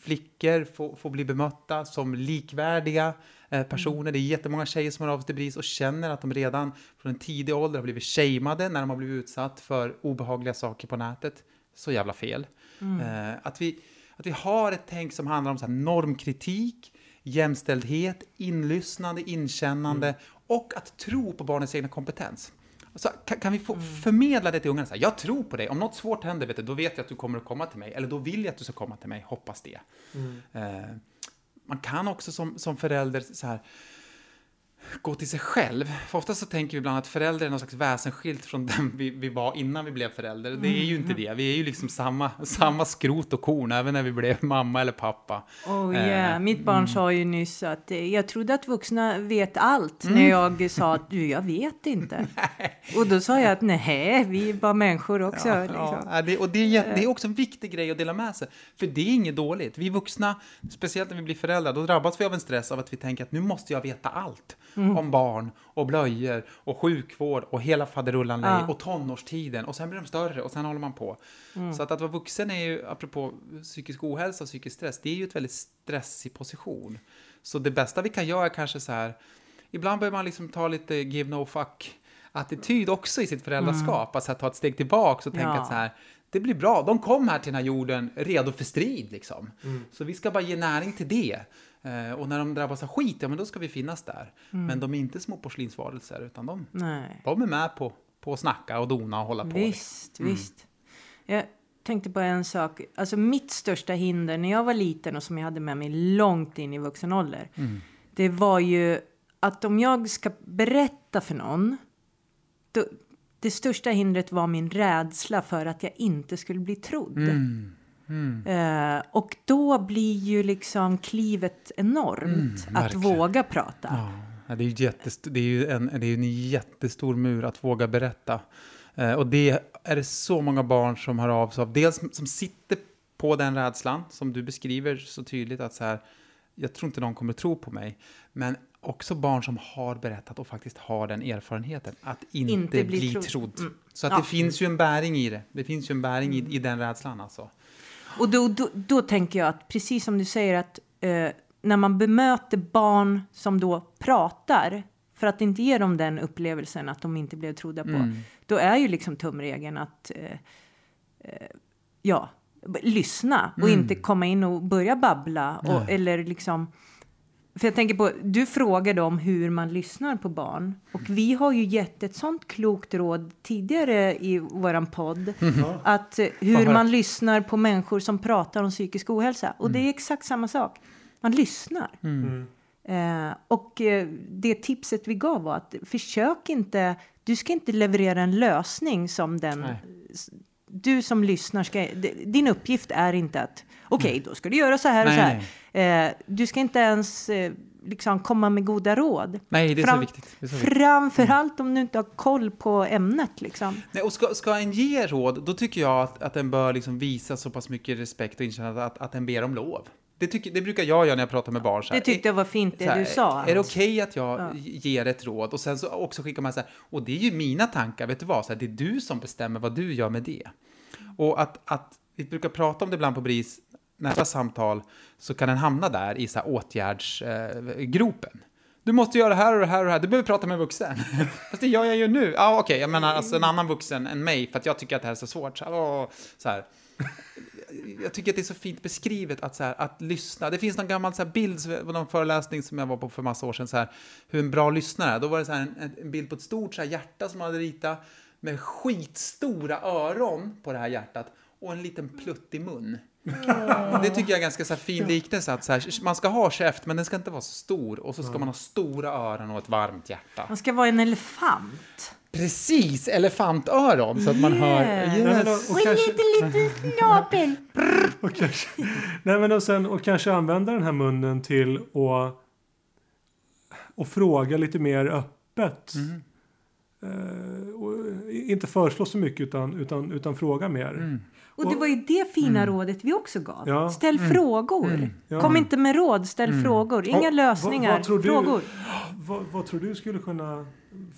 flickor får, får bli bemötta som likvärdiga eh, personer. Det är jättemånga tjejer som har av sig till BRIS och känner att de redan från en tidig ålder har blivit shameade när de har blivit utsatt för obehagliga saker på nätet. Så jävla fel. Eh, att, vi, att vi har ett tänk som handlar om så normkritik, jämställdhet, inlyssnande, inkännande och att tro på barnets egna kompetens. Så kan, kan vi få förmedla det till ungarna? Så här, jag tror på dig. Om något svårt händer, vet du, då vet jag att du kommer att komma till mig. Eller då vill jag att du ska komma till mig. Hoppas det. Eh, man kan också som, som förälder så här, gå till sig själv. För ofta så tänker vi ibland att förälder är någon slags väsensskilt från den vi, vi var innan vi blev förälder. Det är ju inte det. Vi är ju liksom samma, samma skrot och korn, även när vi blev mamma eller pappa. Oh Eh, yeah. Mitt barn sa ju nyss att eh, jag trodde att vuxna vet allt Mm. när jag sa att du, jag vet inte. Och då sa jag att nej, vi är bara människor också. Ja, liksom. ja, det, och det är, det är också en viktig grej att dela med sig. För det är inget dåligt. Vi vuxna, speciellt när vi blir föräldrar, då drabbas vi av en stress av att vi tänker att nu måste jag veta allt. Om barn och blöjor och sjukvård och hela faderullan Ja. och tonårstiden. Och sen blir de större och sen håller man på. Så att, att vara vuxen är ju, apropå psykisk ohälsa och psykisk stress, det är ju ett väldigt stressig position. Så det bästa vi kan göra är kanske så här, ibland behöver man liksom ta lite give no fuck attityd också i sitt föräldraskap. Alltså att ta ett steg tillbaka och tänka Ja. att så här, det blir bra. De kom här till den här jorden redo för strid liksom. Så vi ska bara ge näring till det. Eh, och när de drabbas av skit, ja men då ska vi finnas där. Men de är inte små porslinsvarelser, utan de, Nej. de är med på, på att snacka och dona och hålla på. Visst, visst. Jag tänkte på en sak. Alltså mitt största hinder när jag var liten och som jag hade med mig långt in i vuxen ålder. Det var ju att om jag ska berätta för någon. Då, det största hindret var min rädsla för att jag inte skulle bli trodd. Eh, och då blir ju liksom klivet enormt att verkligen. våga prata. Ja, det är ju det är ju en, det är en jättestor mur att våga berätta. Eh, och det är det så många barn som hör av sig av. Dels som sitter på den rädslan som du beskriver så tydligt att så här, jag tror inte någon kommer tro på mig. Men också barn som har berättat och faktiskt har den erfarenheten att inte, Inte bli bli trodd. trodd. Mm. Så att Ja. det finns ju en bäring i det. Det finns ju en bäring i, i den rädslan alltså. Och då, då, då tänker jag att precis som du säger att eh, när man bemöter barn som då pratar för att inte ge dem den upplevelsen att de inte blev trodda på. Mm. Då är ju liksom tumregeln att eh, eh, ja, lyssna och Mm. inte komma in och börja babbla och, eller liksom för jag tänker på, du frågade om hur man lyssnar på barn. Och vi har ju gett ett sånt klokt råd tidigare i våran podd. Att eh, hur man lyssnar på människor som pratar om psykisk ohälsa. Och det är exakt samma sak. Man lyssnar. Eh, och eh, det tipset vi gav var att försök inte, du ska inte leverera en lösning som den Nej. Du som lyssnar ska, din uppgift är inte att okej, då ska du göra så här och Nej, så här. Eh, du ska inte ens eh, liksom komma med goda råd. Nej, det är så viktigt. Det är så viktigt. Framförallt om du inte har koll på ämnet liksom. Nej, och ska, ska en ge råd, då tycker jag att, att den bör liksom visa så pass mycket respekt och inkännande att, att den ber om lov. Det, tycker, det brukar jag göra när jag pratar med barn. Så Det här, tyckte jag var fint det här, du sa. Är det okej att jag Ja. ger ett råd? Och sen så också skickar man så här, och det är ju mina tankar, vet du vad? Så här, det är du som bestämmer vad du gör med det. Och att, att vi brukar prata om det ibland på BRIS, nästa samtal, så kan den hamna där i så här åtgärdsgropen. Eh, gropen. du måste göra det här och det här och det här. Du behöver prata med en vuxen. Fast det gör jag ju nu. Ja, okej, jag menar alltså en annan vuxen än mig för att jag tycker att det här är så svårt. Så åh, så här. Jag tycker att det är så fint beskrivet att, så här, att lyssna. Det finns någon gammal så här, bild, någon föreläsning som jag var på för massa år sedan, så här, hur en bra lyssnare är. Då var det så här, en, en bild på ett stort så här, hjärta som man hade ritat med skitstora öron på det här hjärtat och en liten pluttig mun. Det tycker jag är en ganska så här, fin liknelse. Att så här, man ska ha käft, men den ska inte vara så stor. Och så ska man ha stora öron och ett varmt hjärta. Man ska vara en elefant. Precis, elefantöron, så att man hör... Yeah. Nej, men, Yes. och, och kanske, liten snabel. och, kanske, nej, men och, sen, och kanske använda den här munnen till att och fråga lite mer öppet. Mm. Eh, och inte föreslå så mycket utan, utan, utan fråga mer. Mm. Och det var ju det fina rådet vi också gav. Ja. Ställ frågor. Ja. Kom inte med råd, ställ frågor. Inga Och lösningar, vad- vad tror du- frågor. Vad, vad tror du skulle kunna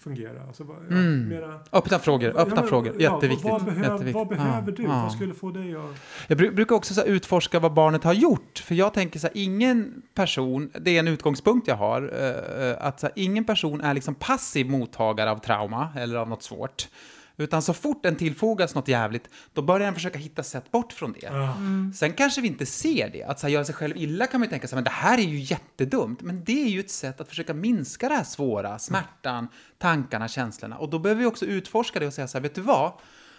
fungera? Alltså, ja, Mm. mera, Öppna frågor, öppna Ja, men- frågor. ja, Jätteviktigt. Vad, behöv, Jätteviktigt. vad behöver Ja, du? ja. Vad skulle få dig att... Jag bru- brukar också så här, utforska vad barnet har gjort. För jag tänker så här, ingen person, det är en utgångspunkt jag har, eh, eh, att så här, ingen person är liksom passiv mottagare av trauma eller av något svårt. Utan så fort en tillfogas något jävligt, då börjar den försöka hitta sätt bort från det. Ja. Sen kanske vi inte ser det. Att så här, göra sig själv illa kan man ju tänka sig, men det här är ju jättedumt. Men det är ju ett sätt att försöka minska det här svåra, smärtan, tankarna, känslorna. Och då behöver vi också utforska det och säga så här, vet du vad?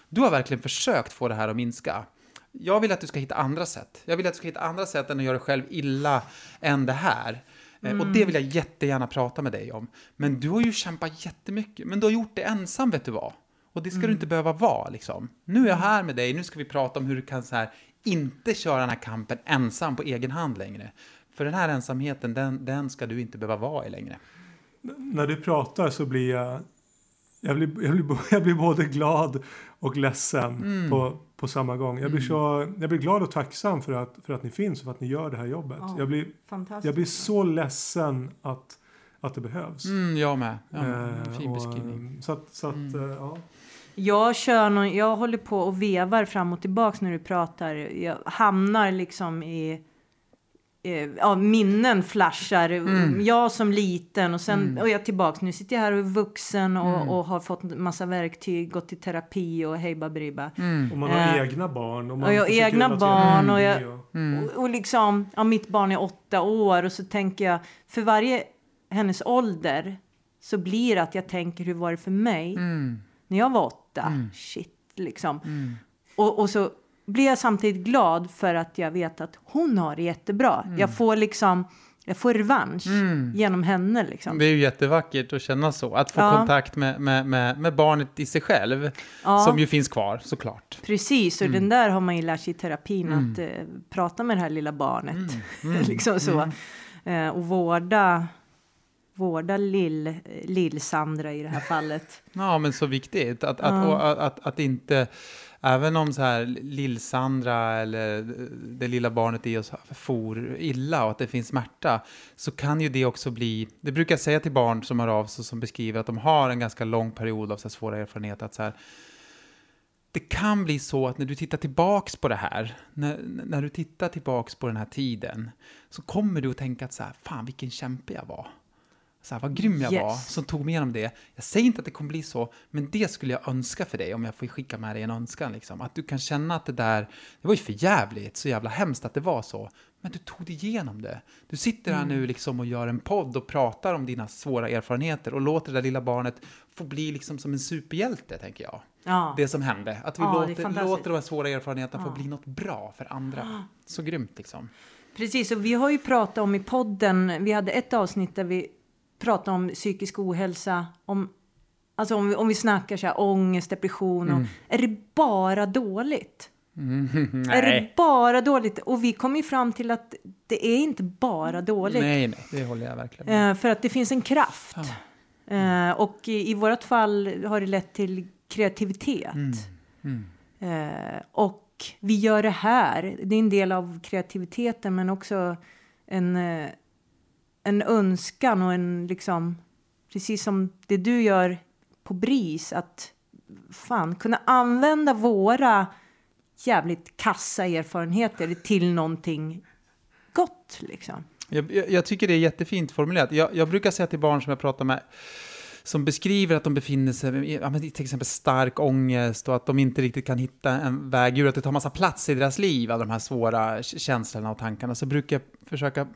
Du har verkligen försökt få det här att minska. Jag vill att du ska hitta andra sätt. Jag vill att du ska hitta andra sätt än att göra dig själv illa än det här. Eh, Och det vill jag jättegärna prata med dig om. Men du har ju kämpat jättemycket. Men du har gjort det ensam, vet du vad? Och det ska du inte behöva vara, liksom. Nu är jag här med dig, nu ska vi prata om hur du kan så här, inte köra den här kampen ensam på egen hand längre. För den här ensamheten, den, den ska du inte behöva vara i längre. När du pratar så blir jag... Jag blir, jag blir, jag blir både glad och ledsen Mm. på, på samma gång. Jag blir, så, jag blir glad och tacksam för att, för att ni finns och för att ni gör det här jobbet. Ja. Jag, blir, jag blir så ledsen att, att det behövs. Mm, jag med. Ja, Eh, fin och, beskrivning. eh, Så att, så att Mm. eh, ja. Jag kör någon, jag håller på och vevar fram och tillbaks när du pratar. Jag hamnar liksom i ja, minnen flashar. Mm. Jag som liten och sen Mm. och jag tillbaks. Nu sitter jag här och är vuxen och, Mm. och har fått en massa verktyg, gått i terapi och hej baberiba. Mm. Och man har Eh, egna barn. Och man och jag har egna barn och jag- Mm. Och, och liksom, ja, mitt barn är åtta år och så tänker jag, för varje hennes ålder så blir det att jag tänker hur var det för mig Mm. När jag var åtta? Mm. Shit, liksom. Mm. Och, och så blir jag samtidigt glad för att jag vet att hon har det jättebra. Jag får liksom, jag får revansch Mm. genom henne liksom. Det är ju jättevackert att känna så. Att få Ja. kontakt med, med, med, med barnet i sig själv. Ja. Som ju finns kvar, såklart. Precis, och Mm. den där har man ju lärt sig i terapin Mm. att eh, prata med det här lilla barnet. Mm. liksom så. Mm. Eh, och vårda, vårda lill, lill-Sandra i det här fallet. Ja, men så viktigt. Att, att, och, att, att, att inte, även om så här lill-Sandra eller det lilla barnet i oss for illa och att det finns smärta, så kan ju det också bli, det brukar jag säga till barn som har av sig som beskriver att de har en ganska lång period av så svåra erfarenheter, att så här, det kan bli så att när du tittar tillbaks på det här, när, när du tittar tillbaks på den här tiden, så kommer du att tänka att så här, fan vilken kämpe jag var. Så här, vad grym jag Yes. var som tog mig igenom det. Jag säger inte att det kommer bli så, men det skulle jag önska för dig om jag får skicka med dig en önskan. Liksom. Att du kan känna att det där, det var ju för jävligt, så jävla hemskt att det var så. Men du tog dig igenom det. Du sitter här nu liksom och gör en podd och pratar om dina svåra erfarenheter och låter det där lilla barnet få bli liksom som en superhjälte, tänker jag. Ja. Det som hände. Att vi Ja, låter, låter de här svåra erfarenheterna få Ja. bli något bra för andra. Så grymt liksom. Precis, och vi har ju pratat om i podden, vi hade ett avsnitt där vi pratade om psykisk ohälsa, om, alltså om vi, om vi snackar så här ångest, depression, och, är det bara dåligt? Är det bara dåligt? Och vi kom ju fram till att det är inte bara dåligt. Nej, nej, det håller jag verkligen med. Eh, för att det finns en kraft. Eh, och i, i vårt fall har det lett till kreativitet. Mm. Eh, och vi gör det här. Det är en del av kreativiteten men också en, eh, en önskan och en liksom, precis som det du gör på BRIS, att fan kunna använda våra jävligt kassa erfarenheter till någonting gott liksom. Jag, jag, jag tycker det är jättefint formulerat. Jag, jag brukar säga till barn som jag pratar med, som beskriver att de befinner sig i till exempel stark ångest och att de inte riktigt kan hitta en väg ur, att det tar massa plats i deras liv, alla de här svåra känslorna och tankarna, så brukar jag försöka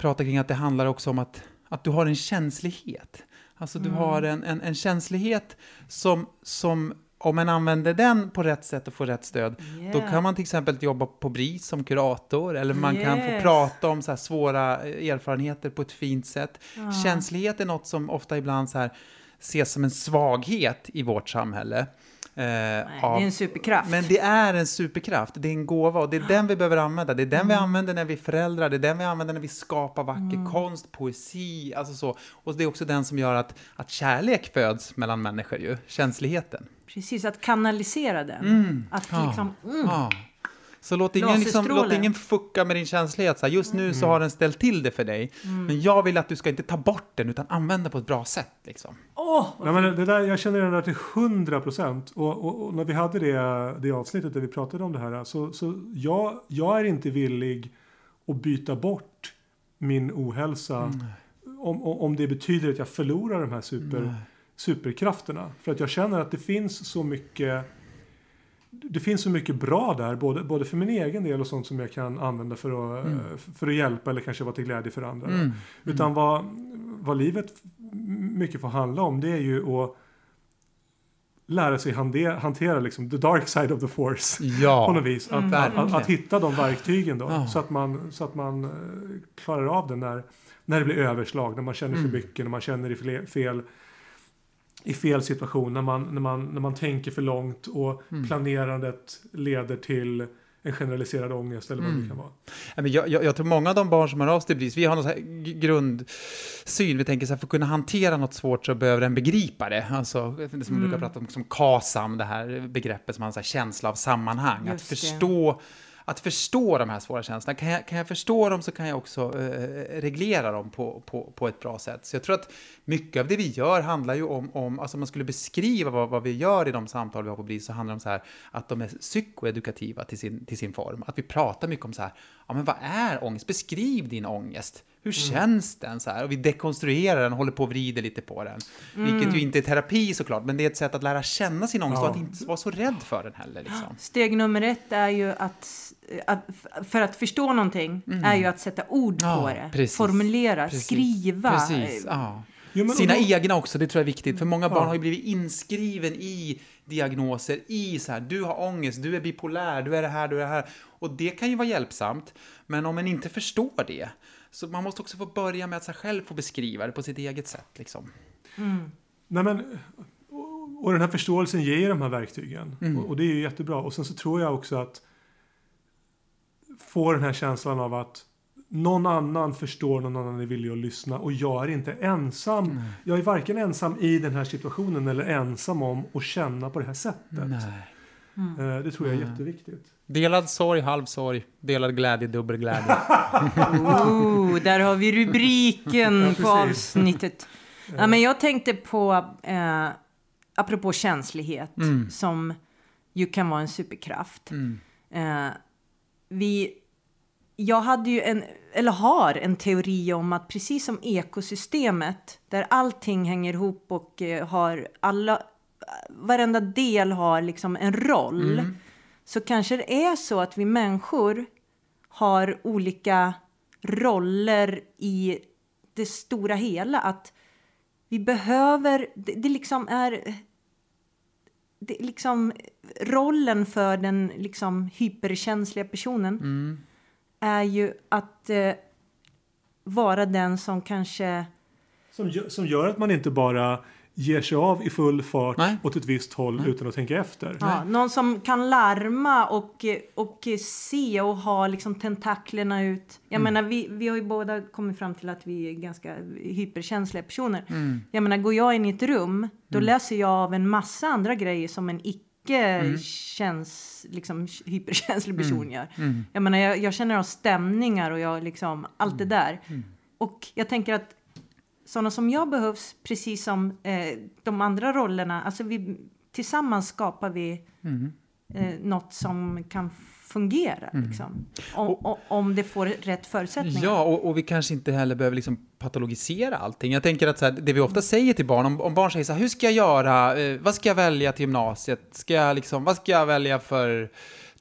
prata kring att det handlar också om att, att du har en känslighet. Alltså du har en, en, en känslighet som, som om man använder den på rätt sätt och får rätt stöd, då Yeah. kan man till exempel jobba på BRIS som kurator, eller man kan få Yes. prata om så svåra eh, erfarenheter på ett fint sätt. Ja. Känslighet är något som ofta ibland så här ses som en svaghet i vårt samhälle. Eh, Nej, av- det är en superkraft. men det är en superkraft, det är en gåva och det är den vi behöver använda. Det är den vi Mm. använder när vi är föräldrar, det är den vi använder när vi skapar vacker konst, poesi, alltså så. Och det är också den som gör att, att kärlek föds mellan människor ju, känsligheten. Precis, att kanalisera den. Mm. Att Ja. liksom, mm. Ja. Så låt ingen, liksom, låt ingen fucka med din känslighet. Så här, just nu så har den ställt till det för dig, Mm. men jag vill att du ska inte ta bort den, utan använda på ett bra sätt. Liksom. Vad Nej, men det där, jag känner det där till hundra procent. Och, och, och när vi hade det, det avsnittet där vi pratade om det här. Så, så jag, jag är inte villig att byta bort min ohälsa. Mm. Om, om om det betyder att jag förlorar de här super, superkrafterna. För att jag känner att det finns så mycket. Det finns så mycket bra där, både, både för min egen del och sånt som jag kan använda för att, Mm. för att hjälpa eller kanske vara till glädje för andra. Mm. Utan vad, vad livet mycket får handla om det är ju att lära sig hande, hantera liksom the dark side of the force. På Ja, något vis. Att, Mm. att, att, att hitta de verktygen då. Ja. Så att man, så att man eh, klarar av det när, när det blir överslag. När man känner Mm. för mycket. När man känner i fel, fel, i fel situation. När man, när, man, när man tänker för långt. Och Mm. planerandet leder till en generaliserad ångest. Eller vad Mm. det kan vara. Jag, jag, jag tror många av de barn som hör av sig BRIS, vi har någon så grundsyn, vi tänker så här, för att kunna hantera något svårt så behöver den begripa det. Alltså, det som vi brukar prata om som KASAM, det här begreppet som har en så här känsla av sammanhang. Att Just det att förstå de här svåra känslorna. Kan jag, kan jag förstå dem så kan jag också eh, eh, reglera dem på, på, på ett bra sätt. Så jag tror att mycket av det vi gör handlar ju om, om alltså om man skulle beskriva vad, vad vi gör i de samtal vi har på BRIS så handlar det om så här att de är psykoedukativa till sin, till sin form. Att vi pratar mycket om så här, ja men vad är ångest? Beskriv din ångest. Hur känns den? Så här? Och vi dekonstruerar den, håller på och vrider lite på den. Vilket ju inte är terapi såklart, men det är ett sätt att lära känna sin ångest Ja. och att inte vara så rädd för den heller. Liksom. Steg nummer ett är ju att, att för att förstå någonting är ju att sätta ord Mm. Ja, på det. precis. Formulera, Precis. skriva. Precis, ja. Jo, men- Sina då- egna också, det tror jag är viktigt. För många barn Ja. har ju blivit inskriven i diagnoser, i så här, du har ångest, du är bipolär, du är det här, du är det här. Och det kan ju vara hjälpsamt, men om man inte förstår det, så man måste också få börja med att sig själv få beskriva det på sitt eget sätt. Liksom. Nej, men, och, och den här förståelsen ger de här verktygen. Mm. Och, och det är ju jättebra. Och sen så tror jag också att få den här känslan av att någon annan förstår, någon annan är villig att lyssna och jag är inte ensam. Jag är varken ensam i den här situationen eller ensam om att känna på det här sättet. Nej. Eh, Det tror jag är jätteviktigt. Delad sorg, halv sorg. Delad glädje, dubbel glädje. Oh, där har vi rubriken Ja, på avsnittet. Ja, men jag tänkte på, eh, apropå känslighet, Mm. som ju kan vara en superkraft. Mm. Eh, vi, jag hade ju en, eller har en teori om att precis som ekosystemet, där allting hänger ihop och eh, har alla, varenda del har liksom en roll, Mm. Så kanske det är så att vi människor har olika roller i det stora hela. Att vi behöver, det, det liksom är det liksom rollen för den liksom hyperkänsliga personen Mm. är ju att eh, vara den som kanske Som, som gör att man inte bara ger sig av i full fart Nej. åt ett visst håll utan att tänka efter. Ja, någon som kan larma och, och se och ha liksom tentaklerna ut. Jag menar, vi, vi har ju båda kommit fram till att vi är ganska hyperkänsliga personer. Mm. Jag menar, går jag in i ett rum, då läser jag av en massa andra grejer som en icke känns, liksom, hyperkänslig person gör. Mm. Jag menar, jag, jag känner av stämningar och jag liksom, allt det där. Och jag tänker att sådana som jag behövs, precis som eh, de andra rollerna, alltså vi, tillsammans skapar vi Mm. eh, något som kan fungera. Liksom. Om, o- om det får rätt förutsättningar. Ja, och, och vi kanske inte heller behöver liksom patologisera allting. Jag tänker att så här, det vi ofta säger till barn, om, om barn säger så här, hur ska jag göra, eh, vad ska jag välja till gymnasiet, ska jag liksom, vad ska jag välja för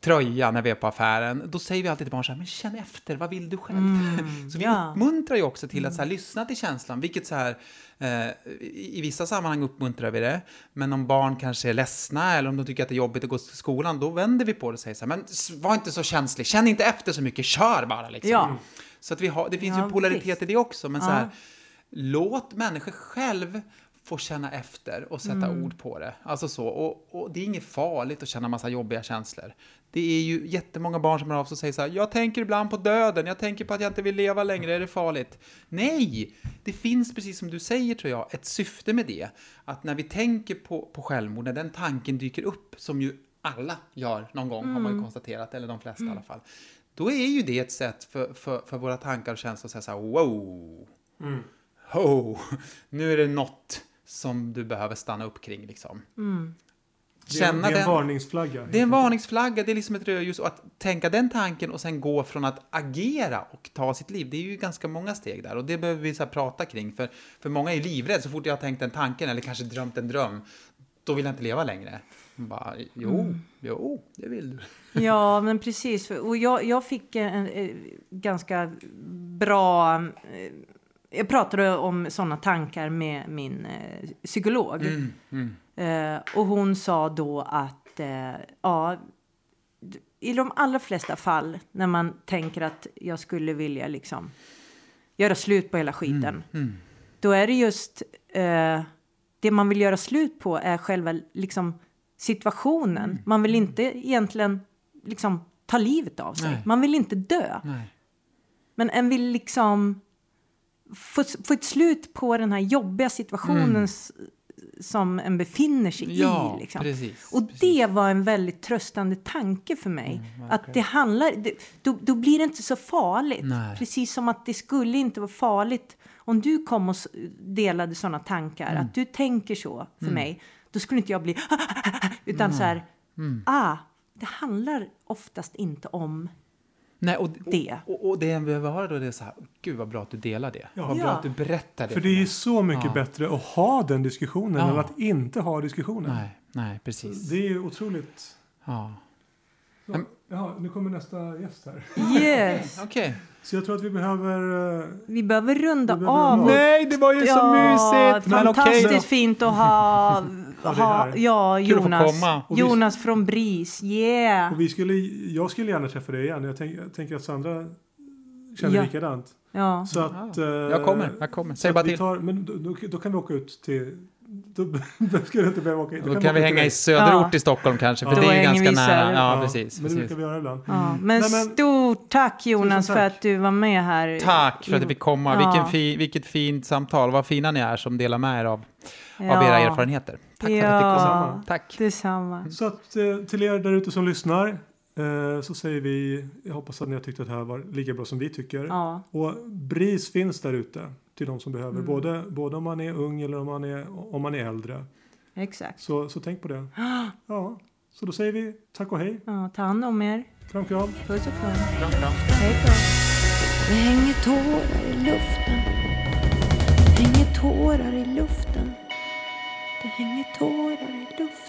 tröja när vi är på affären, då säger vi alltid till barn så här, men känn efter, vad vill du själv? så vi ja. uppmuntrar ju också till att så här, lyssna till känslan, vilket så här, eh, i, vissa sammanhang uppmuntrar vi det, men om barn kanske är ledsna eller om de tycker att det är jobbigt att gå till skolan, då vänder vi på det och säger så här, men var inte så känslig, känn inte efter så mycket, kör bara liksom. Ja. Så att vi har, det finns Ja, ju polaritet visst. i det också, men så här, låt människor själv få känna efter och sätta Mm. ord på det. Alltså så. Och, och det är inget farligt att känna massa jobbiga känslor. Det är ju jättemånga barn som hör av sig och säger så här, jag tänker ibland på döden, jag tänker på att jag inte vill leva längre, är det farligt? Nej! Det finns, precis som du säger tror jag, ett syfte med det. Att när vi tänker på, på självmord, när den tanken dyker upp, som ju alla gör någon gång, har man ju konstaterat, eller de flesta i alla fall. Då är ju det ett sätt för, för, för våra tankar och känslor att säga så här, wow! Ho! Nu är det något som du behöver stanna upp kring liksom. Det är, Känna det är en den. varningsflagga. Det är en varningsflagga, det är liksom ett rödljus. Och att tänka den tanken och sen gå från att agera och ta sitt liv, det är ju ganska många steg där. Och det behöver vi så här prata kring. För, för många är livrädda så fort jag har tänkt den tanken eller kanske drömt en dröm, då vill jag inte leva längre. Bara, jo, jo, det vill du. Ja, men precis. Och jag, jag fick en, en ganska bra... eh, Jag pratade om sådana tankar med min eh, psykolog. Mm, mm. Eh, och hon sa då att eh, ja, i de allra flesta fall när man tänker att jag skulle vilja liksom göra slut på hela skiten. mm. Då är det just eh, det man vill göra slut på är själva liksom situationen. Mm. Man vill inte egentligen liksom ta livet av sig. Nej. Man vill inte dö. Nej. Men en vill liksom få, få ett slut på den här jobbiga situationen s- som en befinner sig Mm. Ja, i. Liksom. precis. Och precis. det var en väldigt tröstande tanke för mig. Mm, att det handlar, det, då, då blir det inte så farligt. Nej. Precis som att det skulle inte vara farligt om du kom och delade sådana tankar. Mm. Att du tänker så för mig. Då skulle inte jag bli utan så här, Mm. ah, det handlar oftast inte om Nej, och, det. Och, och, det en behöver höra då det är så här, gud vad bra att du delar det. Ja. Vad bra Ja. att du berättar det. För det är ju så mycket Ja. bättre att ha den diskussionen Ja. än att inte ha diskussionen. Nej, nej, precis. Det är ju otroligt. Ja. Ja, Men- Jaha, nu kommer nästa gäst här. Yes! Okej. Så jag tror att vi behöver... eh, Vi behöver runda Vi behöver av. runda av. Nej, det var ju så mysigt! Men fantastiskt okej. fint att ha, Ja, ha ja, Kul Jonas. Och vi- Jonas från BRIS, yeah! Och vi skulle, jag skulle gärna träffa dig igen. Jag, tänk, jag tänker att Sandra känner Ja. likadant. Ja. Så att, eh, Jag kommer, jag kommer. Säg bara vi till. tar, men då, då, då kan vi åka ut till... Då, då ska du inte behöva åka hit. Då kan åka vi hänga i söderort Ja. i Stockholm kanske, för Ja. det är ju Då ganska vi nära. isär. Ja, precis. Men det brukar vi göra ibland. Ja, men, Nej, men- stort tack Jonas Tusen för tack. att du var med här. Tack för att du fick komma. Ja. Vilken fi, vilket fint samtal. Vad fina ni är som delar med er av, Ja. av era erfarenheter. Tack för att komma. Ja, Tack. detsamma. Så att eh, till er där ute som lyssnar så säger vi, jag hoppas att ni har tyckt att det här var lika bra som vi tycker. Ja, Och BRIS finns där ute till de som behöver, Mm. både, både om man är ung eller om man är, om man är äldre. exakt. Så, så tänk på det. Ja, så då säger vi tack och hej. Ja, ta hand om er. Kram, kram. Puss och kram. Kram, kram. Hej då. Det hänger tårar i luften. Det hänger tårar i luften. Det hänger tårar i luften.